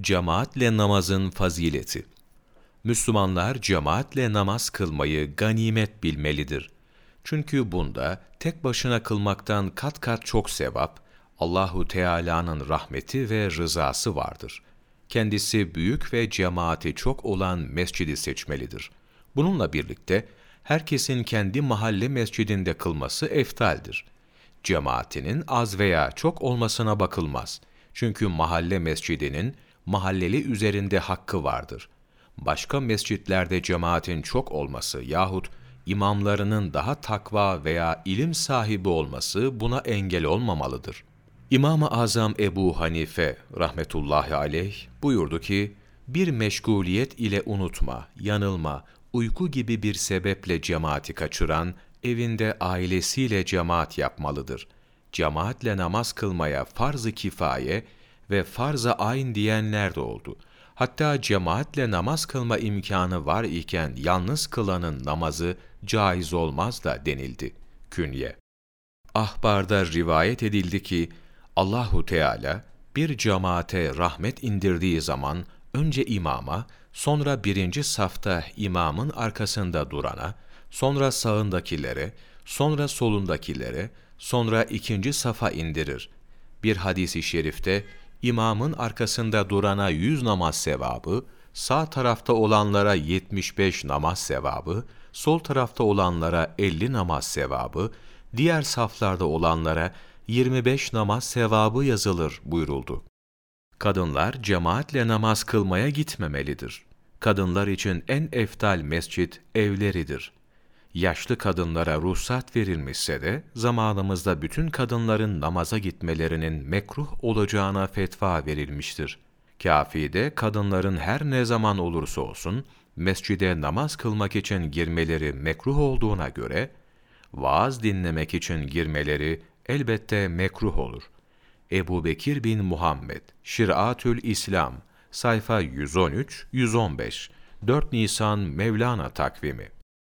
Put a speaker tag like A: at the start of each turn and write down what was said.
A: Cemaatle namazın fazileti. Müslümanlar cemaatle namaz kılmayı ganimet bilmelidir. Çünkü bunda tek başına kılmaktan kat kat çok sevap, Allahu Teala'nın rahmeti ve rızası vardır. Kendisi büyük ve cemaati çok olan mescidi seçmelidir. Bununla birlikte herkesin kendi mahalle mescidinde kılması eftaldir. Cemaatinin az veya çok olmasına bakılmaz. Çünkü mahalle mescidinin mahalleli üzerinde hakkı vardır. Başka mescitlerde cemaatin çok olması yahut imamlarının daha takva veya ilim sahibi olması buna engel olmamalıdır. İmam-ı Azam Ebu Hanife rahmetullahi aleyh buyurdu ki, bir meşguliyet ile unutma, yanılma, uyku gibi bir sebeple cemaati kaçıran, evinde ailesiyle cemaat yapmalıdır. Cemaatle namaz kılmaya farz-ı kifaye ve farz-ı ayn diyenler de oldu. Hatta cemaatle namaz kılma imkanı var iken yalnız kılanın namazı caiz olmaz da denildi. Künye Ahbarda rivayet edildi ki, Allahu Teala bir cemaate rahmet indirdiği zaman önce imama, sonra birinci safta imamın arkasında durana, sonra sağındakilere, sonra solundakilere, sonra ikinci safa indirir. Bir hadisi şerifte imamın arkasında durana yüz namaz sevabı, sağ tarafta olanlara 75 namaz sevabı, sol tarafta olanlara 50 namaz sevabı, diğer saflarda olanlara 25 namaz sevabı yazılır buyuruldu. Kadınlar cemaatle namaz kılmaya gitmemelidir. Kadınlar için en eftal mescit evleridir. Yaşlı kadınlara ruhsat verilmişse de zamanımızda bütün kadınların namaza gitmelerinin mekruh olacağına fetva verilmiştir. Kâfide kadınların her ne zaman olursa olsun mescide namaz kılmak için girmeleri mekruh olduğuna göre vaaz dinlemek için girmeleri elbette mekruh olur. Ebu Bekir bin Muhammed, Şiratül İslam, sayfa 113-115, 4 Nisan Mevlana takvimi